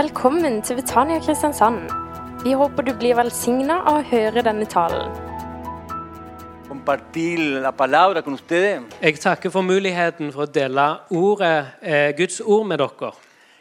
Velkommen til Betania Kristiansand. Vi håper du blir velsigna av å høre denne talen. compartir la palabra con ustedes. Jeg takker for muligheten for å dele ordet, eh, Guds ord med dere.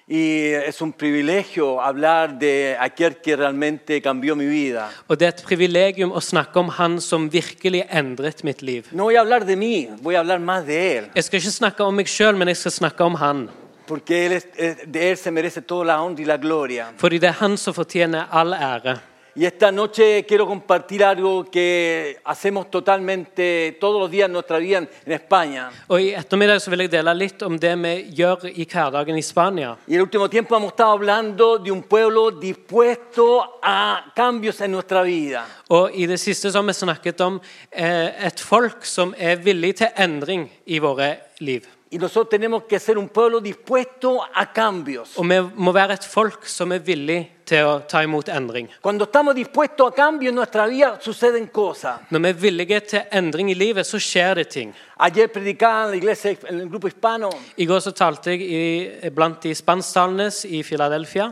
Y es un privilegio hablar de aquel que realmente cambió mi vida. Og det er et privilegium å snakke om Han som virkelig endret mitt liv. No voy a hablar de mí, voy a hablar más de Él, Jeg skal ikke snakke om meg sjøl, men jeg skal snakke om Han. Porque él es- de Él se merece toda la honra y la gloria. Fordi det er Han som fortjener all ære. Y esta noche quiero compartir algo que hacemos totalmente todos los días en nuestra vida en, España. Og I ettermiddag så vil jeg dele litt om det vi gjør i hverdagen i Spania. Y el último tiempo hemos estado hablando de un pueblo dispuesto a cambios en nuestra vida. Og I det siste så har vi snakket om eh, et folk som er villig til endring i våre liv. Y nosotros tenemos que ser un pueblo dispuesto a cambios. Vi må være et folk som er villig til å ta imot endring. Når vi er villige til endring i livet, så skjer det ting. I går så talte jeg i, blant de spansktalende i Philadelphia.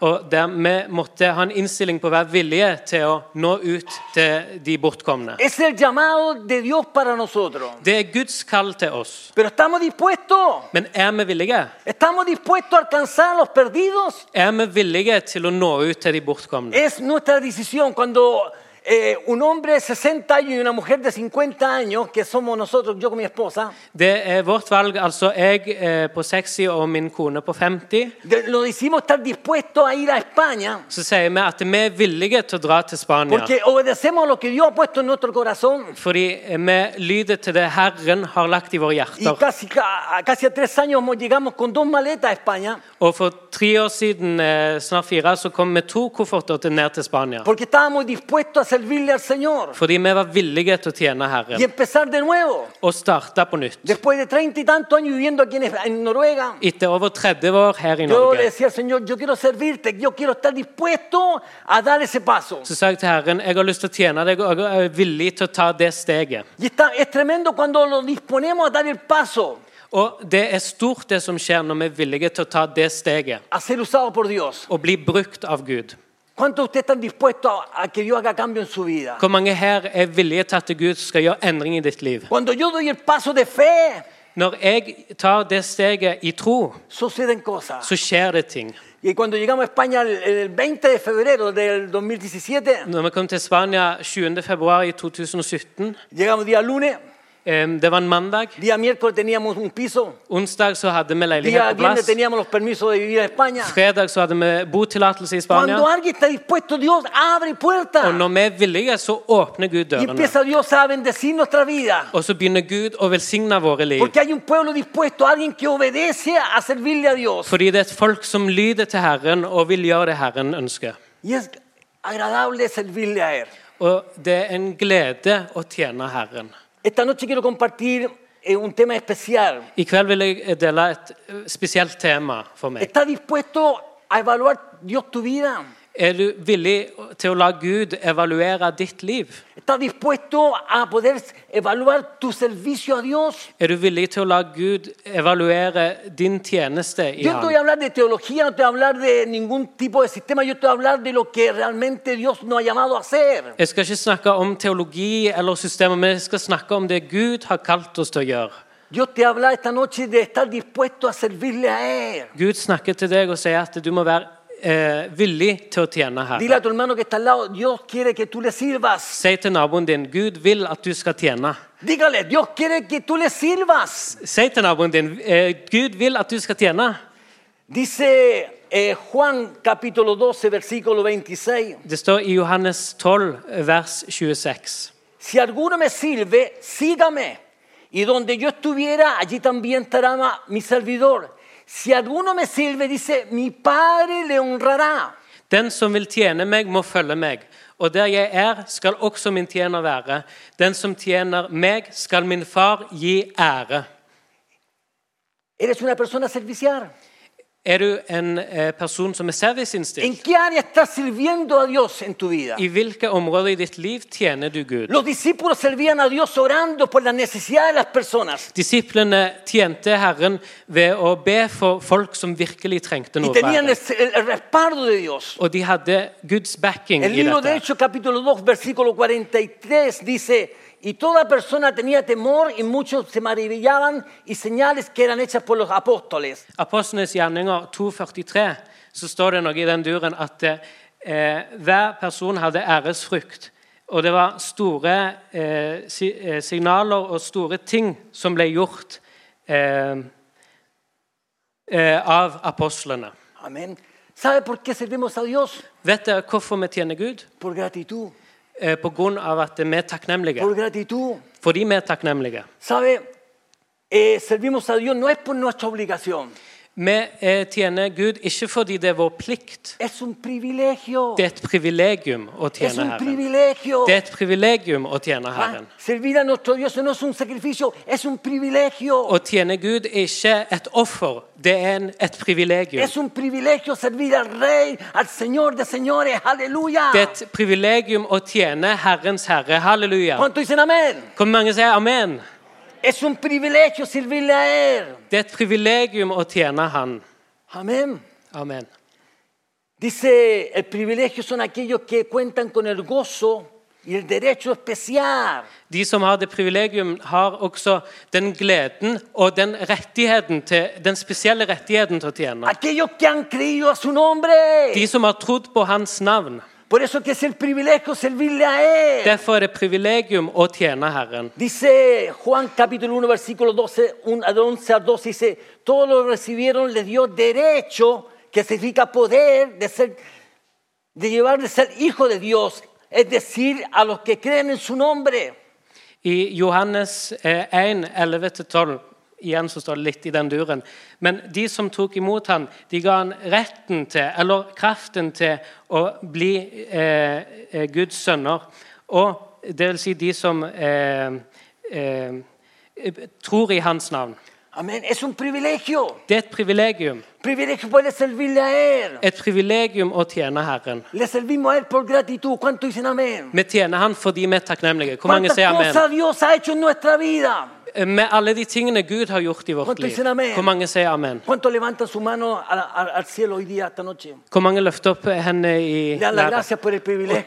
Og der vi måtte ha en innstilling på å være villige til å nå ut til de bortkomne. Det er Guds kall til oss. Men er vi villige? Estamos dispuestos a alcanzar a los perdidos. Er vi nå ut de? Es nuestra decisión cuando eh, un hombre de 60 años y una mujer de 50 años, que somos nosotros, yo con mi esposa, Det er vårt valg. Altså jeg eh, på 60 og min kone på 50. de- lo decimos estar dispuestos a ir a España Så sier vi at vi er villige til å dra til Spania. porque obedecemos lo que Dios ha puesto en nuestro corazón. Fordi eh, vi lyder til det Herren har lagt i våre Y hjerter. casi, ca- casi a tres años llegamos con dos maletas a España Og for tre år siden, eh, snart fire, så kom vi to kofferter til ned til Spania. porque estábamos dispuestos a servirle al Señor Fordi vi var villige til å tjene y Herren. empezar de nuevo. Og starte på nytt. Después de treinta y tanto años viviendo aquí en, Noruega, Etter over 30 år her i yo le Norge decía al Señor, yo quiero servirte, yo quiero estar dispuesto a dar ese paso. så sa jeg til Herren jeg har lyst til å tjene deg, og jeg er villig til å ta det steget. Y está, es tremendo cuando lo disponemos a dar el paso, Og det er stort, det som skjer når vi er villige til å ta det steget og bli brukt av Gud. ¿Cuántos de ustedes están dispuestos a, a que Dios haga cambio en su vida? Hvor mange her er villige til at Gud skal gjøre endring i ditt liv? Cuando yo doy el paso de fe, Når jeg tar det steget i tro, så skjer det ting. Y cuando llegamos a España el, el 20 de febrero del 2017, Når vi kom til Spania 7. februar i 2017, det var en mandag. día miércoles teníamos un piso, Onsdag så hadde vi leilighet på viernes plass. teníamos los permisos de vivir a España. Fredag så hadde vi botillatelse i Spania. Cuando alguien está dispuesto, Dios abre Og når vi er villige, så åpner Gud y dørene. empieza Dios a bendecir nuestra vida. Og så begynner Gud å velsigne våre liv. Porque hay un pueblo dispuesto, alguien que obedece a servirle a Dios. Fordi det er et folk som lyder til Herren og vil gjøre det Herren ønsker. Y es agradable servirle a Él. Og det er en glede å tjene Herren. Esta noche quiero compartir eh, un tema especial. I kveld vil jeg dele et eh, spesielt tema for meg. ¿Estás dispuesto a evaluar Dios tu vida? Er du villig til å la Gud evaluere ditt liv? ¿Estás dispuesto a poder evaluar tu servicio a Dios? Er du villig til å la Gud evaluere din tjeneste i Yo no te voy a ham? hablar de teología, no te a hablar de ningún tipo de sistema, yo te a hablar de lo que realmente Dios nos ha llamado a hacer. Jeg skal ikke snakke om teologi eller systemer, men jeg skal snakke om det Gud har kalt oss til å gjøre. Dios te habla esta noche de estar dispuesto a servirle a Él. Gud snakker til deg og sier at du må være eh, villig til å tjene Herren. Si til naboen din Gud vil at du skal tjene. Dígale, Dios quiere que tú le sirvas. Si til naboen din eh, Gud vil at du skal tjene. Dice eh, Juan capítulo 12, versículo 26. Det står i Johannes 12, vers 26. Si alguno me sirve, sígame. Y donde yo estuviera, allí también estará mi servidor. Si alguno me sirve, dice, mi Padre le honrará. Den som vil tjene meg, må følge meg. Og der jeg er, skal også min tjener være. Den som tjener meg, skal min far gi ære. ¿Eres una persona servicial? Er du en eh, person som er ¿En serviceinnstilt? qué área estás sirviendo a Dios en tu vida? I hvilke områder i ditt liv tjener du Gud? Los discípulos servían a Dios orando por las necesidades de las personas. Disiplene tjente Herren ved å be for folk som virkelig trengte Y noe. tenían el, bedre. el- el respaldo de Dios. Og de hadde Guds backing El i libro de dette. Hechos capítulo 2 versículo 43 dice, y toda persona tenía temor y muchos se maravillaban y señales que eran hechas por los apóstoles. Apostlenes gjerninger 2,43 så står det noe i den duren at eh, hver person hadde æresfrykt. Og det var store eh, si, eh, signaler og store ting som ble gjort eh, eh, av apostlene. Amen. ¿Sabe por qué servimos a Dios? Vet dere hvorfor vi tjener Gud? Por gratitud. Eh, på grunn av at vi er takknemlige. Por gratitud. Fordi vi er takknemlige. ¿Sabe? Eh, servimos a Dios no es por nuestra obligación, Vi eh, tjener Gud ikke fordi det er vår plikt. Det er et privilegium å tjene Herren. Det er et privilegium å tjene Ah, Herren. Servir a nuestro Dios no es un sacrificio, es un privilegio. Å tjene Gud er ikke et offer, det er en, et privilegium. Det er et privilegium å tjene Herrens Herre. Halleluja. Hvor mange sier amen? Es un privilegio servirle a Él. Det er et privilegium å tjene Han. Amén. Amen. Dice, el privilegio son aquellos que cuentan con el gozo y el derecho especial. De som har det privilegium, har også den gleden og den rettigheten til, den spesielle rettigheten til å tjene. Aquellos que han creído a su nombre. De som har trodd på Hans navn. Por eso que es el privilegio servirle a Él. Derfor er det privilegium å tjene Herren. Dice Juan capítulo 1 versículo 12, 1 al 11 al 12, dice, todos los recibieron, les dio derecho, que significa poder de ser, de llevar de ser hijo de Dios, es decir, a los que creen en su nombre. I Johannes eh, 1, 11-12 Igjen så står det litt i den duren. Men de som tok imot han, de ga han retten til, eller kraften til, å bli eh, eh, Guds sønner. Og det vil si de som eh, eh, tror i hans navn. Amen. Es un privilegio. Det er et privilegium. Privilegio poder servirle a Él. Et privilegium å tjene Herren. Le servimos a Él por gratitud. ¿Cuánto dicen amén? Vi tjener Han fordi vi er takknemlige. Hvor mange sier amen? cosas Dios ha hecho en nuestra vida? Med alle de tingene Gud har gjort i vårt liv. Hvor mange sier amen? Hvor mange løfter opp hendene i været og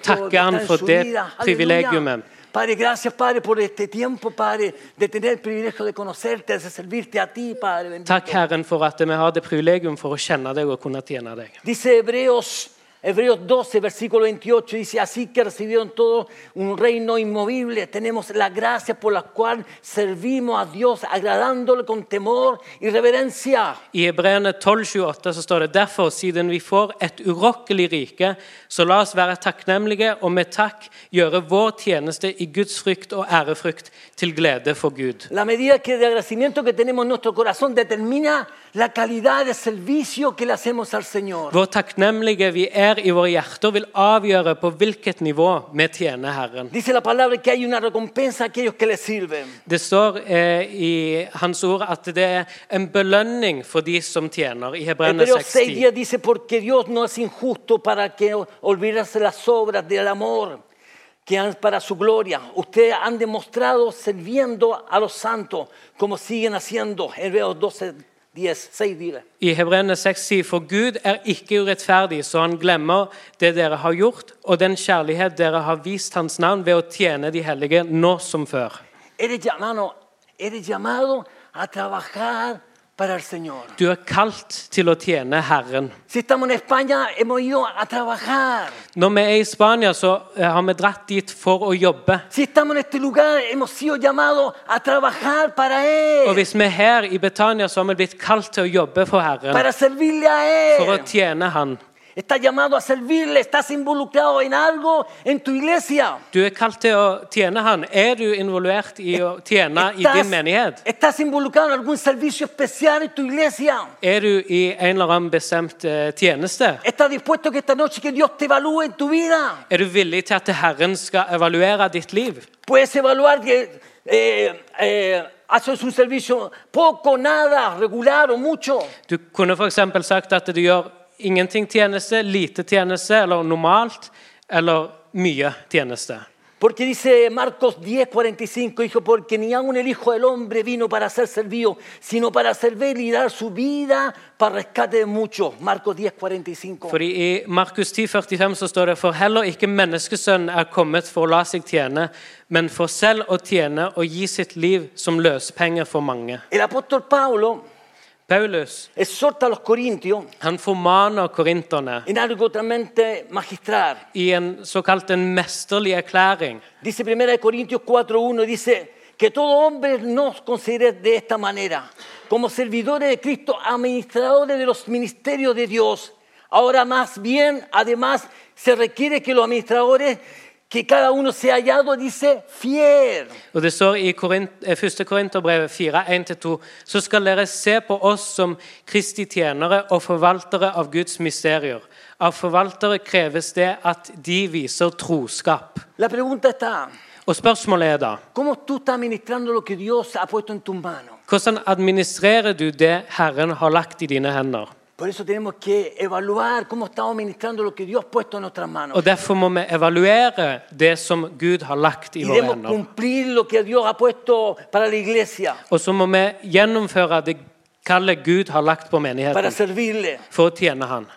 takker Han for det. Privilegiumet? Padre, gracias, Padre, por este tiempo, Padre, de tener el privilegio de conocerte, de servirte a ti, Padre. Takk, Herren, for at vi har det privilegium for å kjenne deg og kunne tjene deg. Dice Hebreos, Hebreos 12, versículo 28, dice, así que recibieron todo un reino inmovible, tenemos la gracia por la cual servimos a Dios, agradándole con temor y reverencia. I Hebreerne 12,28 så står det derfor, siden vi får et urokkelig rike, så la oss være takknemlige og med takk gjøre vår tjeneste i Guds frykt og ærefrykt til glede for Gud. La medida que de agradecimiento que tenemos en nuestro corazón determina la calidad de servicio que le hacemos al Señor. Hvor takknemlige vi er i våre hjerter, vil avgjøre på hvilket nivå vi tjener Herren. Dice la palabra que hay una recompensa a aquellos que le sirven. Det står eh, i Hans ord at det er en belønning for de som tjener. I Hebreerne Hebreos 6 6.10. días dice, porque Dios no es injusto para que olvidarse las obras del amor que han para su gloria. Ustedes han demostrado sirviendo a los santos como siguen haciendo. Hebreos 12, 10, 6 días. I Hebreene 6 sier for Gud er ikke urettferdig, så han glemmer det dere har gjort, og den kjærlighet dere har vist hans navn ved å tjene de hellige nå som før. Eres llamado, eres llamado a trabajar. Du er kalt til å tjene Herren. Si en España, hemos ido a trabajar. Når vi er i Spania, så eh, har vi dratt dit for å jobbe. Og hvis vi er her i Betania, så har vi blitt kalt til å jobbe for Herren. For å tjene Han. Estás llamado a servirle, estás involucrado en algo en tu iglesia. Du er kalt til å tjene Han. Er du involvert i å tjene i din menighet? estás involucrado en algún servicio especial en tu iglesia. Er du i en eller annen bestemt eh, tjeneste? ¿Estás dispuesto que esta noche que Dios te evalúe en tu vida? Er du villig til at Herren skal evaluere ditt liv? Puedes evaluar que eh, eh, haces un servicio poco, nada, regular o mucho. Du kunne f.eks. sagt at du gjør ingenting tjeneste, lite tjeneste, eller normalt, eller mye tjeneste. Porque dice Marcos 10, 45, dijo, porque ni aun el Hijo del Hombre vino para ser servido, sino para servir y dar su vida para rescate de muchos. Marcos 10, 45. Fordi I Markus 10, 45 så står det for heller ikke menneskesønnen er kommet for å la seg tjene, men for selv å tjene og gi sitt liv som løspenger for mange. El apóstol Pablo Paulus exhorta a los corintios han formaner korinterne en magistral. i en såkalt en mesterlig erklæring. Dice 1 Corintios 4.1, dice que todo hombre nos considere de esta manera, como servidores de Cristo, administradores de los ministerios de Dios. Ahora más bien, además, se requiere que los administradores, que cada uno sea hallado, dice, fiel. Og Det står i Korint, eh, 1. Korinterbrevet 4, 1-2, så skal dere se på oss som Kristi tjenere og forvaltere av Guds mysterier. Av forvaltere kreves det at de viser troskap. La pregunta está, Og spørsmålet er da ¿cómo tú lo que Dios ha en tus manos? hvordan administrerer du det Herren har lagt i dine hender? Por eso tenemos que evaluar cómo estamos ministrando lo que Dios ha puesto en nuestras manos. Og Derfor må vi evaluere det som Gud har lagt i Y våre debemos hender. cumplir lo que Dios ha puesto para la iglesia, Og så må vi gjennomføre det kallet Gud har lagt på para menigheten, servirle. for å tjene Han.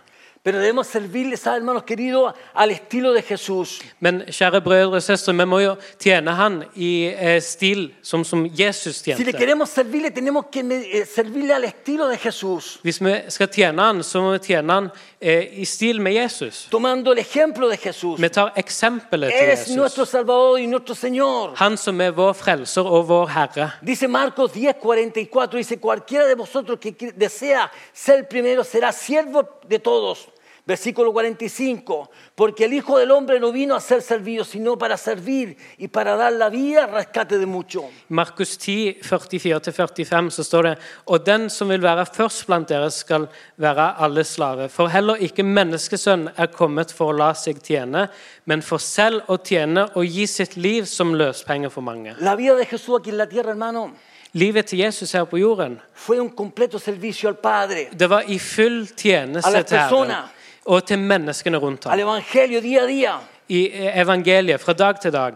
Pero debemos servirle, ¿sabes, hermanos queridos, al estilo de Jesús. Men kjære brødre og søstre, vi må jo tjene Han i eh, stil som, som Jesus Si le queremos servirle, tenemos que eh, servirle al estilo de Jesús, Hvis vi skal tjene Han, så må vi tjene Han eh, i stil med Jesus. tomando el ejemplo de Jesús. Vi tar eksempelet til Es nuestro Jesus. Salvador y nuestro Señor. Han som er vår frelser og vår Herre. Dice Marcos 10, 44, dice, cualquiera de vosotros que desea ser primero será siervo de todos. Versículo 45, porque el Hijo del Hombre no vino a ser servido, sino para servir y para dar la vida rescate de muchos. Markus 10, 44-45 så står det Og den som vil være først blant dere, skal være alle slave. For heller ikke menneskesønn er kommet for å la seg tjene, men for selv å tjene og gi sitt liv som løspenger for mange. La vida de Jesús aquí en la tierra, hermano, Livet til Jesus her på jorden fue un completo servicio al Padre, det var i full tjeneste til Herren. Og til menneskene rundt al ham. Evangelio día a día. I evangeliet fra dag til dag.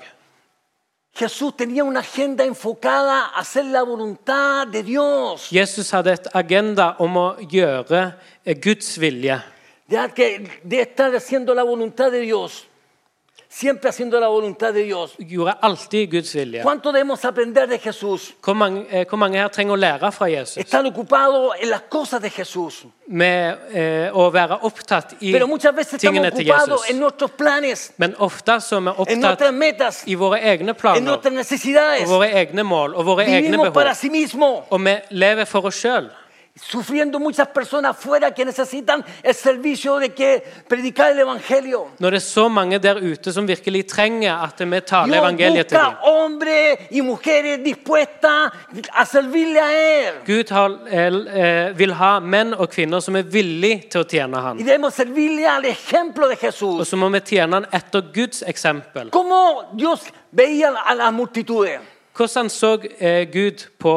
Jesús tenía una agenda enfocada a hacer la voluntad de Dios. Jesus hadde et agenda om å gjøre eh, Guds vilje. De, de estar haciendo la voluntad de Dios. Siempre haciendo la voluntad de Dios. Gjorde alltid Guds vilje. ¿Cuánto debemos aprender de Jesús? Hvor mange, eh, hvor mange her trenger å lære fra Jesus? Están ocupados en las cosas de Jesús. Med eh, å være opptatt i Pero muchas veces estamos tingene til ocupados Jesus. en nuestros planes, Men ofte så er vi en opptatt nuestras metas, i våre egne en planer nuestras necesidades. og våre egne mål og våre egne Vivimos para behov. sí mismo. Og vi lever for oss sjøl. Sufriendo muchas personas fuera que necesitan el servicio de que predicar el Evangelio. Når det er så mange der ute som virkelig trenger at vi taler Dios evangeliet til dem. busca hombres y mujeres dispuestas a servirle a Él. Gud har, eh, vil ha menn og kvinner som er villige til å tjene Y debemos servirle al ejemplo de Og Jesús. så må vi tjene Han etter Guds eksempel. ¿Cómo Dios veía a las multitudes? Hvordan så eh, Gud på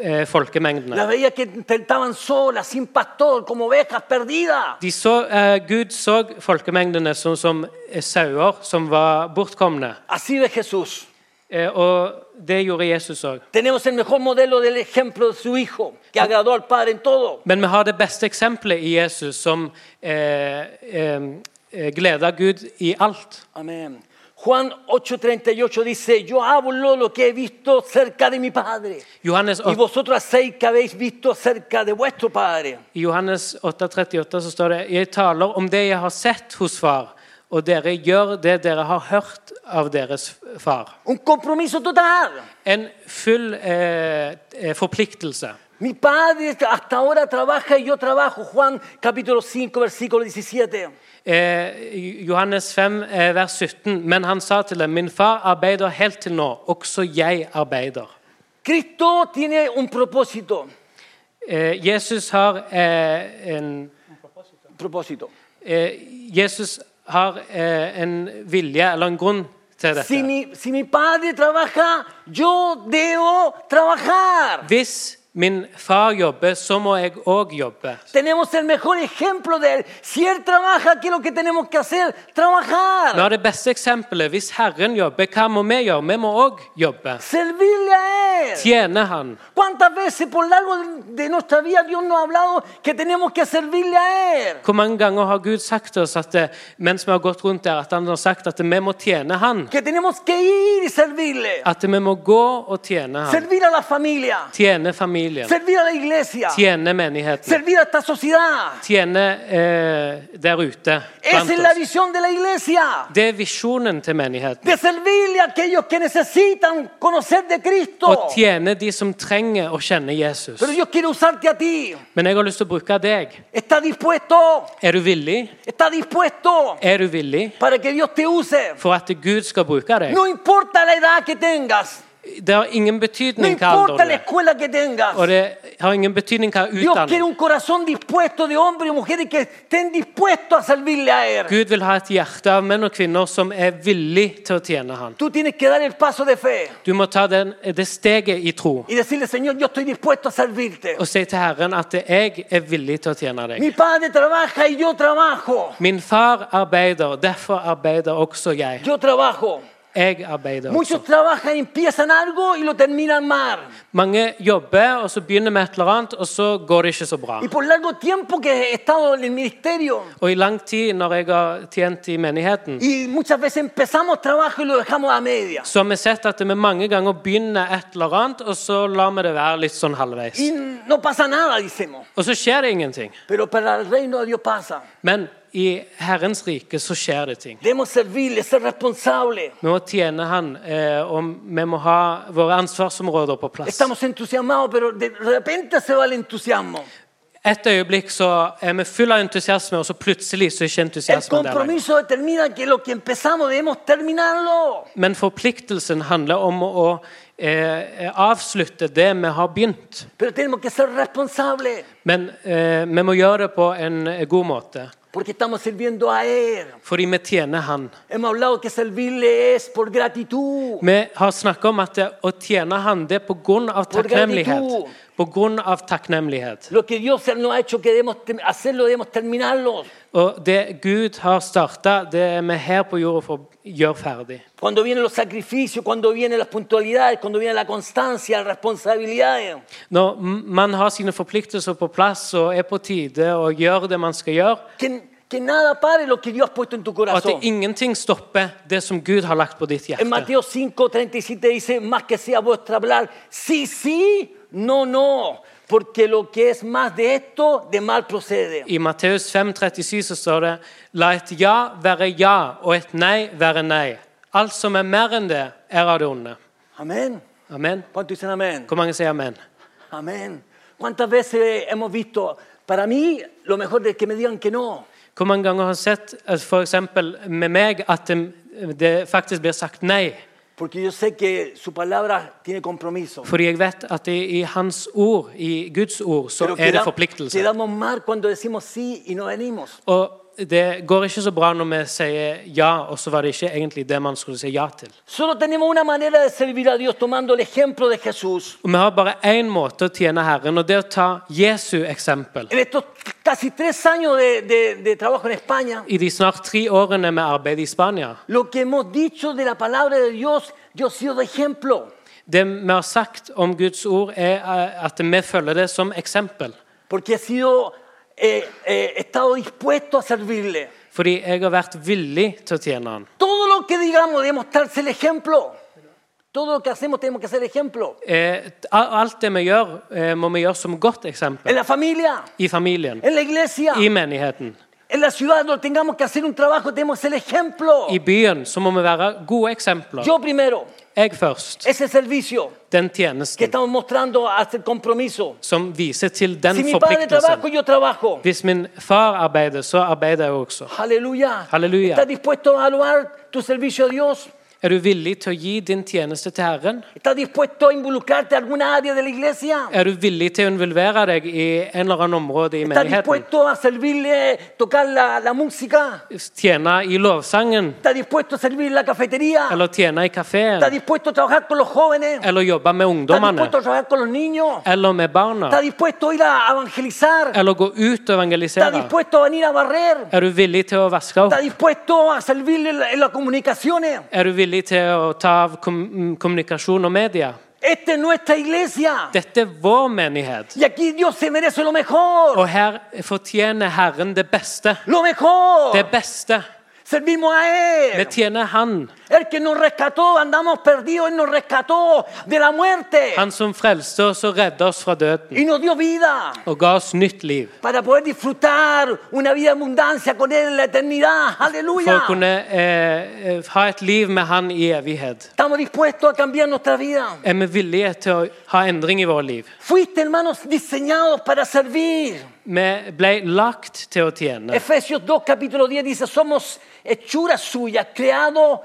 eh, folkemengdene? De så, eh, Gud så folkemengdene som, som eh, sauer som var bortkomne. Eh, og det gjorde Jesus òg. Men vi har det beste eksempelet i Jesus, som eh, eh, gleda Gud i alt. Amén. Juan 8:38 dice, yo hablo lo que he visto cerca de mi Padre. Johannes, Y vosotros hacéis que habéis visto cerca de vuestro Padre. I Johannes 8,38 så står det Jeg taler om det jeg har sett hos far, og dere gjør det dere har hørt av deres far. Un compromiso total. En full eh, eh, forpliktelse. Mi Padre hasta ahora trabaja y yo trabajo. Juan capítulo 5, versículo 17. Eh, Johannes 5, eh, vers 17. Men han sa til dem, min far arbeider helt til nå, også jeg arbeider. Cristo tiene un propósito. Eh, Jesus har eh, en propósito. eh, Jesus har eh, en vilje eller en grunn til Si dette. mi, si mi padre trabaja, yo debo trabajar. Hvis min far jobber, så må jeg òg jobbe. Tenemos el mejor ejemplo de él. Si él trabaja, ¿qué es lo que tenemos que hacer? Trabajar. Vi har det beste eksempelet. Hvis Herren jobber, hva må vi gjøre? Vi må òg jobbe. Servirle a él. Tjene Han. ¿Cuántas veces por largo de nuestra vida Dios nos ha hablado que tenemos que servirle a él? Hvor mange ganger har Gud sagt til oss at eh, mens vi har gått rundt der, at han har sagt at vi må tjene Han? Que tenemos que ir y servirle. At vi må gå og tjene Han. Servir a la familia. Tjene familien. Servir a la iglesia. Tjene menigheten. Servir a esta sociedad. Tjene eh, der ute Esa es la visión de la iglesia. Det er visjonen til menigheten. De servirle a aquellos que necesitan conocer de Cristo. Å tjene de som trenger å kjenne Jesus. Pero Dios quiere usarte a ti. Men jeg har lyst til å bruke deg. ¿Está dispuesto? Er du villig? ¿Está dispuesto Er du villig para que Dios te use? for at Gud skal bruke deg? No importa la edad que tengas. Det har ingen betydning hva escuela. Og det har ingen betydning hva utdanning. Gud vil ha et hjerte av menn og kvinner som er villig til å tjene Han. Fe Du må ta den, det steget i tro y decirle, Señor, yo estoy dispuesto a servirte. og si til Herren at jeg er villig til å tjene deg. Min far arbeider, derfor arbeider også jeg. Jeg arbeider også. Mange jobber, og så begynner med et eller annet, og så går det ikke så bra. Y por largo que he en el Og i lang tid, når jeg har tjent i menigheten, y veces y lo a media. så har vi sett at vi mange ganger begynner et eller annet, og så lar vi det være litt sånn halvveis. Y no pasa nada. Og så skjer det ingenting. Pero para el reino de Dios pasa. Men i Herrens rike så skjer det ting. Vi må tjene Han, eh, og vi må ha våre ansvarsområder på plass. Estamos entusiasmados, pero de repente se va el entusiasmo. Et øyeblikk så er vi full av entusiasme, og så plutselig så er ikke entusiasmen der. Men forpliktelsen handler om å eh, avslutte det vi har begynt. Men eh, vi må gjøre det på en eh, god måte. Porque estamos sirviendo a Él. Fordi vi tjener Han. Vi har snakket om at å tjene Han det er på grunn av takknemlighet. På grunn av takknemlighet. Og det Gud har starta, det er vi her på jorda for å gjøre ferdig. Når man har sine forpliktelser på plass og er på tide og gjør det man skal gjøre, Que, que nada pare lo que Dios ha puesto en tu og at corazón. det ingenting stopper det som Gud har lagt på ditt En hjerte. Mateo 5, 37 dice, más que sea vuestra hablar, sí, sí, no, no, porque lo que es más de esto, de mal procede. I Matteus 5,37 så står det La et ja være ja, og et nei være nei. Alt som er mer enn det, er av det onde. Amen. Amen. amen? Hvor mange sier amen? Amen. Veces hemos visto, para mí, lo mejor es que me digan que no? Hvor mange ganger har sett at for eksempel med meg at det, det faktisk blir sagt nei? Fordi jeg vet at det, i Hans ord, i Guds ord, så er det forpliktelse. Og det går ikke så bra når vi sier ja, og så var det ikke egentlig det man skulle si ja til. Solo tenemos una manera de servir a Dios tomando el ejemplo de Jesús. Og Vi har bare én måte å tjene Herren, og det er å ta Jesu eksempel. En estos casi tres años de, de- de trabajo en España, I de snart tre årene med arbeid i Spania lo que hemos dicho de la palabra de Dios, yo he sido de ejemplo. Det vi har sagt om Guds ord, er eh, at vi følger det som eksempel. Porque he sido, eh, eh, he estado dispuesto a servirle. Fordi jeg har vært villig til å tjene Han. Todo lo que digamos debemos darse el ejemplo. Todo lo que hacemos tenemos que ser ejemplo. Eh, alt det vi gjør, eh, må vi gjøre som godt En eksempel. la familia, I familien, en la iglesia, i menigheten, en la ciudad donde tengamos que hacer un trabajo, tenemos que ser ejemplo. i byen, så må vi være gode eksempler. Yo primero, Jeg først. ese servicio Den que tjenesten estamos mostrando hasta el compromiso. som viser til den Si mi padre trabaja, forpliktelsen. yo trabajo. Hvis min far arbeider, så arbeider jeg også. Aleluya. Aleluya. ¿Estás dispuesto a evaluar tu servicio a Dios? Er du villig til å gi din tjeneste til Herren? ¿Estás dispuesto a involucrarte en alguna área de la iglesia? Er du villig til å involvere deg i en eller annen område i ¿Estás menigheten? dispuesto a servirle, tocar la, la música? Tjene i lovsangen? ¿Estás dispuesto a servir en la cafetería? Eller tjene i ¿Estás dispuesto a trabajar con los jóvenes? Eller jobbe med ¿Estás ungdommene? dispuesto a trabajar con los niños? Eller med barna? ¿Estás dispuesto a ir a evangelizar? Eller gå ut og ¿Estás evangelisere? dispuesto a venir a barrer? Er du villig til å vaske opp? ¿Estás dispuesto a servirle en, la- en las comunicaciones? Er du villig til å ta av kom kommunikasjon og media? Esta es nuestra iglesia. Dette er vår menighet. Y aquí Dios se merece lo mejor. Og her fortjener Herren det beste. Lo mejor. Det beste. Servimos a Él. Han. El que nos rescató, andamos perdidos, Él nos rescató de la muerte. Han som frelste oss og redda oss fra døden Y nos dio vida og ga oss nytt liv. para poder disfrutar una vida abundancia con Él en la eternidad. For å Aleluya. kunne eh, eh, ha et liv med Han i evighet. Estamos dispuestos a cambiar nuestra vida. Er vi villige til å ha endring i vårt liv? Fuiste, hermanos, diseñados para servir. Vi ble lagt til å tjene. Efesios 2, capítulo 10 dice, somos hechura suya, creado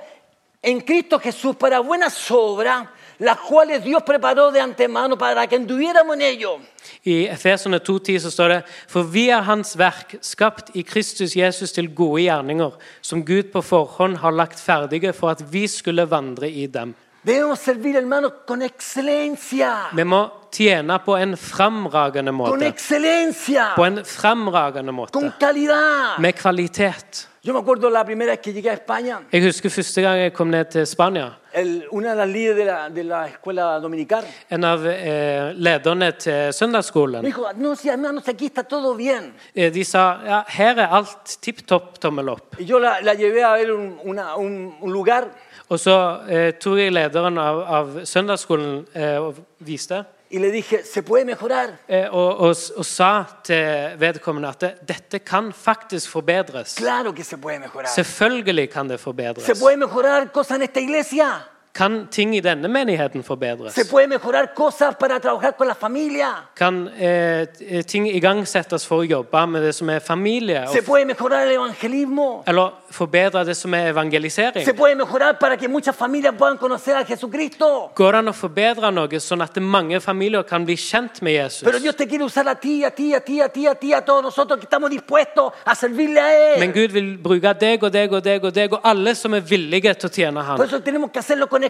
en Cristo Jesús para buenas obras, las cuales Dios preparó de antemano para que anduviéramos en ello. I Efeserne 2,10 så står det For vi er Hans verk, skapt i Kristus Jesus til gode gjerninger, som Gud på forhånd har lagt ferdige for at vi skulle vandre i dem. Debemos servir, hermanos, con excelencia. Vi må tjene på en framragende Con måte. excelencia. På en framragende måte. Con calidad. Med kvalitet. Yo me acuerdo la primera vez que llegué a España, Jeg husker første gang jeg kom ned til Spania. el- una de las líderes de la, de la escuela dominical En av eh, lederne til me søndagsskolen dijo, no, sí, hermanos, aquí está todo bien. eh, de sa ja, her er alt tipp topp tommel opp. Y yo la, la llevé a ver un, una- un- un lugar Og så eh, tror jeg lederen av, av søndagsskolen eh, viste. y le dije, ¿se puede mejorar? Eh, og, og, og sa til vedkommende at det, dette kan faktisk forbedres. Claro que se puede mejorar. Selvfølgelig kan det Se forbedres. puede mejorar cosas en esta iglesia. Kan ting i denne menigheten forbedres? Se puede mejorar cosas para trabajar con la familia. Kan eh, t- ting igangsettes for å jobbe med det som er familie? Se puede mejorar el evangelismo. eller forbedre det som er evangelisering? Se puede mejorar para que muchas familias puedan conocer a Jesucristo. Går det an å forbedre noe sånn at mange familier kan bli kjent med Jesus? Pero Dios te quiere usar a ti, a ti, a ti, a ti, a ti, a todos nosotros que estamos dispuestos a servirle a Men Él. Gud vil bruke deg og deg og deg og deg og alle som er villige til å tjene Por Han. eso tenemos que hacerlo con.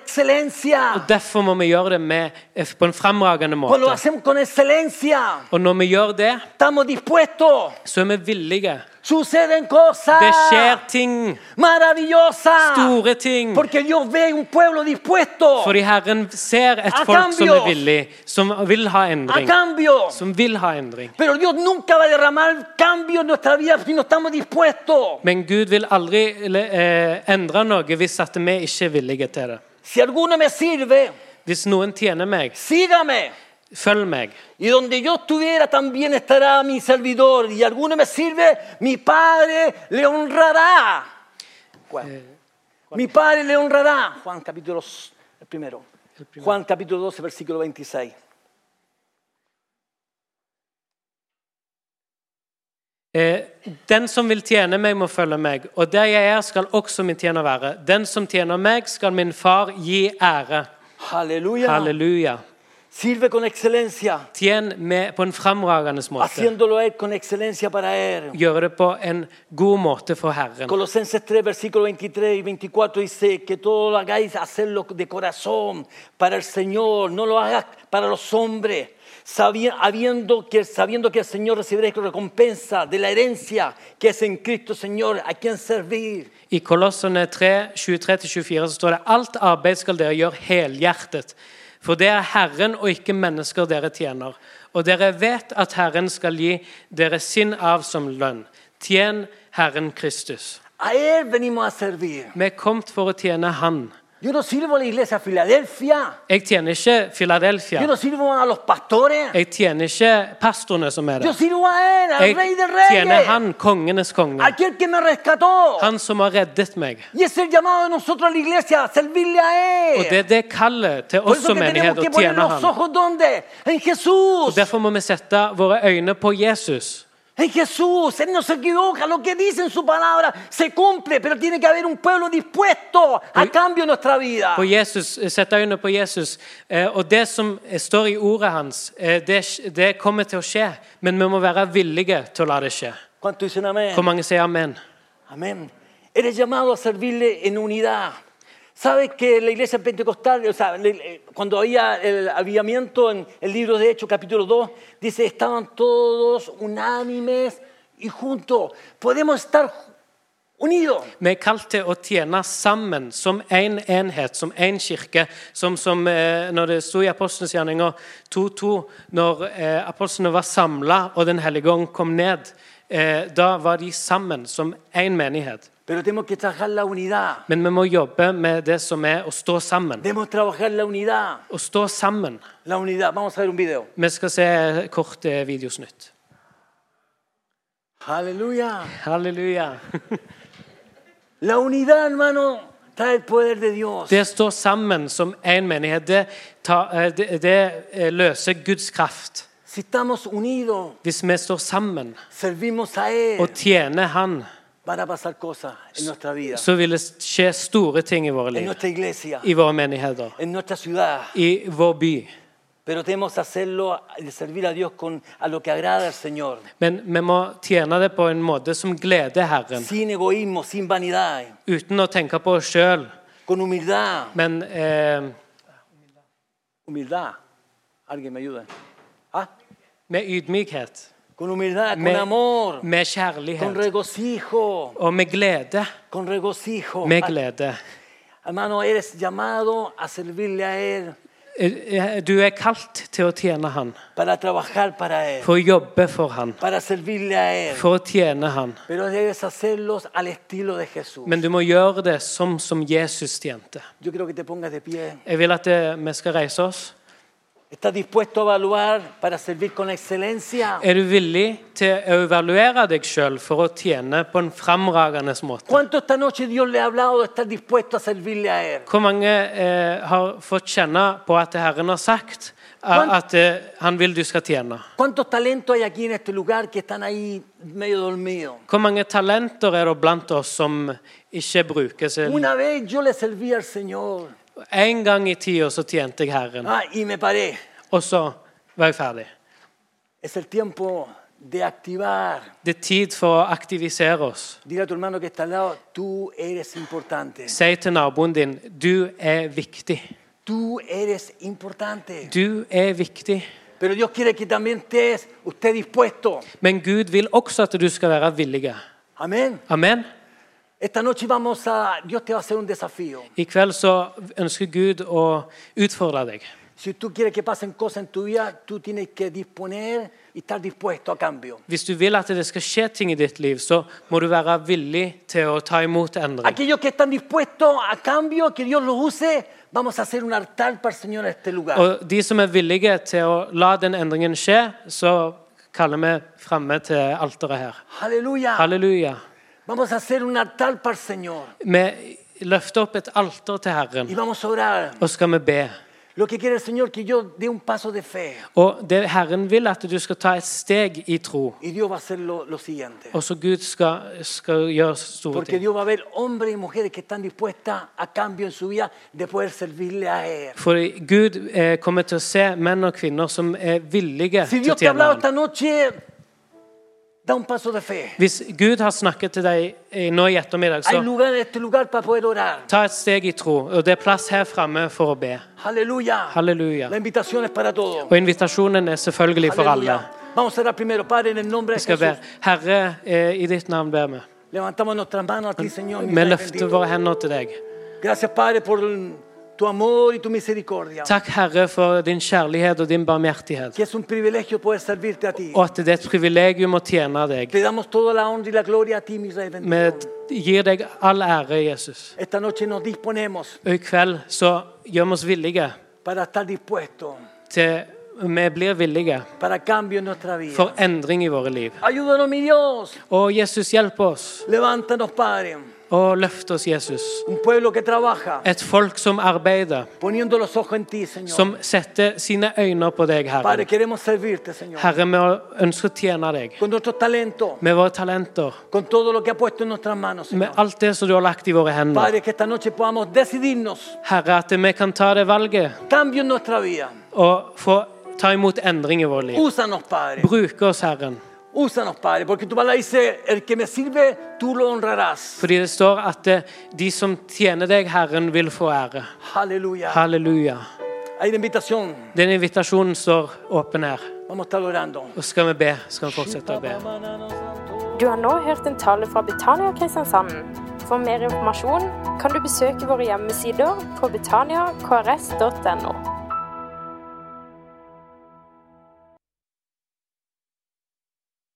Og Derfor må vi gjøre det med, eh, på en fremragende måte. con. Og når vi gjør det, så er vi villige. Suceden cosas Det skjer ting, store ting. Fordi Herren ser et folk som er villig, som vil ha endring. Som vil ha endring. Pero Dios nunca va a derramar cambio en vida si no. Men Gud vil aldri eh, endre noe hvis vi ikke er villige til det. Si alguno me sirve, Hvis noen tjener meg, sígame. følg meg. Y donde yo estuviera también estará mi servidor. Y alguno me sirve, mi Padre le honrará. Juan. Mi Padre le honrará. Juan capítulo s- el primero. Juan capítulo 12, versículo 26. den som vil tjene meg, må følge meg, og der jeg er, skal også min tjener være. Den som tjener meg, skal min far gi ære. Halleluja. Halleluja. Sirve con excelencia. Tjen med på en framragende måte. Con excelencia para él. Gjøre det på en god måte for Herren. Colosenses 3, versículo 23 y 24 dice que todo lo hagáis hacerlo de corazón para el Señor, no lo hagas para los hombres, sabi- habiendo que, sabiendo que el Señor recibiréis recompensa de la herencia que es en Cristo Señor, a quien servir. I Kolossene 3, 23-24 så står det alt arbeid skal dere gjøre helhjertet. For det er Herren og ikke mennesker dere tjener. Og dere vet at Herren skal gi dere sin arv som lønn. Tjen Herren Kristus. Vi er kommet for å tjene Han. Yo no sirvo a la iglesia Filadelfia, Jeg tjener ikke Philadelphia. yo no sirvo a los pastores, Jeg tjener ikke pastorene som er yo sirvo a Él, al Jeg Rey de tjener Han, kongenes konge. aquel que me rescató. Han som har reddet meg. Y es el llamado de nosotros a la iglesia, servirle a Él. Og det er det kallet til oss som menighet å tjene Han. En Jesús. Og Derfor må vi sette våre øyne på Jesus. En Jesús, Él no se equivoca, lo que dice en su palabra se cumple, pero tiene que haber un pueblo dispuesto a Hoy- cambio en nuestra vida. På Jesus, Sett øynene på Jesus. Eh, Og det som står i ordet hans, eh, det, det kommer til å skje. Men vi må være villige til å la det skje. ¿Cuánto dicen amén? Hvor mange sier amen? Amén. Eres llamado a servirle en unidad. ¿Sabes que la iglesia pentecostal, o sea, cuando había el avivamiento en el libro de Hechos, capítulo 2, dice, estaban todos unánimes y juntos. Podemos estar unidos. Vi er kalt til å sammen som én en enhet, som én kirke. Som, som eh, når det sto i Apostlenes gjerninger 2.2, når eh, apostlene var samla og Den hellige ånd kom ned, eh, da var de sammen som én menighet. Pero tenemos que trabajar la unidad. Men vi må jobbe med det som er å stå sammen. La. Å stå sammen. La. Vamos a ver un video. Vi skal se kort eh, videosnutt. Halleluja. Halleluja. La unidad, hermano, trae el poder de Dios. Det å stå sammen som én menighet, det, ta, eh, det, det eh, løser Guds kraft. Hvis vi står sammen a Él, og tjener Han, van a pasar cosas en nuestra vida, så vil det skje store ting i våre liv. iglesia, I våre menigheter. ciudad. I vår by. Men vi må tjene det på en måte som gleder Herren. Uten å tenke på oss sjøl, men eh, Humildad. ¿Alguien me ¿Ah? med ydmykhet. Con humildad, con amor, med con kjærlighet. regocijo, Og med glede. con regocijo. Med glede. Hermano, eres llamado a servirle a Él, Eh, Du er kalt til å tjene Han, para trabajar para Él, for å jobbe for Han, para servirle a Él. for å tjene Han. Pero debes hacerlos al estilo de Jesús. Men du må gjøre det som, som Jesus tjente. Yo quiero que te pongas de pie. Jeg vil at eh, vi skal reise oss. ¿Estás dispuesto a evaluar para servir con excelencia? Er du villig til å evaluere deg sjøl for å tjene på en framragende måte? ¿Cuánto esta noche Dios le ha hablado de estar dispuesto a servirle a Él? Hvor mange eh, har fått kjenne på at Herren har sagt eh, at eh, han vil du skal tjene? ¿Cuántos talentos hay aquí en este lugar que están ahí medio dormidos? Hvor mange talenter er det blant oss som ikke brukes? Una vez yo le serví al Señor En gang i tida så tjente jeg Herren, ah, y me paré. og så var jeg ferdig. Es el tiempo de activar. Det er tid for å aktivisere oss. Dile a tu hermano que está al lado, tú eres importante. Si til naboen din du er viktig. Tú eres importante. Du er viktig. Pero Dios quiere que también estés usted dispuesto. Men Gud vil også at du skal være villig. Amen. Amen. Esta noche vamos a, Dios te va a hacer un desafío. I kveld så ønsker Gud å utfordre deg. Si tú quieres que pasen cosas en tu vida, tú tienes que disponer y estar dispuesto a cambio. Hvis du vil at det skal skje ting i ditt liv, så må du være villig til å ta imot endring. Aquellos que están dispuestos a cambio, que Dios los use, vamos a hacer un altar para el Señor en este lugar. Og de som er villige til å la den endringen skje, så kaller vi framme til alteret her. Halleluja. Halleluja. Vamos a hacer un altar para el Señor. Vi løfter opp et alter til Y Herren, vamos a orar. og skal vi be. Lo que quiere el Señor que yo dé un paso de fe. Og det Herren vil at du skal ta et steg i tro, Y Dios va a hacer lo, lo siguiente. og så Gud skal, skal gjøre store Porque ting. Dios va a ver hombres y mujeres que están dispuestas a cambio en su vida de poder servirle a Él. For Gud eh, kommer til å se menn og kvinner som er villige Si til å Dios te ha tjene hablado ham. noche, da un paso de fe. Hvis Gud har snakket til deg eh, nå i ettermiddag, så lugar lugar orar. ta et steg i tro. Og det er plass her framme for å be. Halleluja. Halleluja. Og invitasjonen er selvfølgelig for alle. Vamos a primero, Padre, en el nombre Vi skal be. Herre, eh, i ditt navn ber vi. Vi løfter våre hender til deg. Gracias, Padre, por tu amor y tu misericordia. Takk, Herre, for din kjærlighet og din barmhjertighet. Que es un privilegio poder servirte a ti. Og at det er et privilegium å tjene deg. Te damos toda la honra y la gloria a ti, mi Rey bendito. Vi gir deg all ære, Jesus. Esta noche nos disponemos Og i kveld så gjør vi oss villige para estar dispuesto. til Vi blir villige for endring i våre liv. Og Jesus, hjelp oss. Og løft oss, Jesus. Et folk som arbeider, ti, som setter sine øyne på deg, Herre. Padre, servirte, Señor. Herre, vi ønsker å tjene deg Con nuestros med våre talenter, con todo lo que ha en nuestras manos, med alt det som du har lagt i våre hender. Padre, que esta noche decidirnos Herre, at vi kan ta det valget og få ta imot endring i vårt liv. Usanos, Bruk oss, Herren. Úsanos, Padre, porque tu palabra dice, el que me sirve, tú lo honrarás. Fordi det står at eh, de som tjener deg, Herren, vil få ære. Halleluja. Halleluja. Hay una invitación. Den invitasjonen står åpen her. Vamos a estar orando. Og skal vi be, skal vi fortsette å be. Du har nå hørt en tale fra Betania Kristiansand. For mer informasjon kan du besøke våre hjemmesider på betaniakrs.no.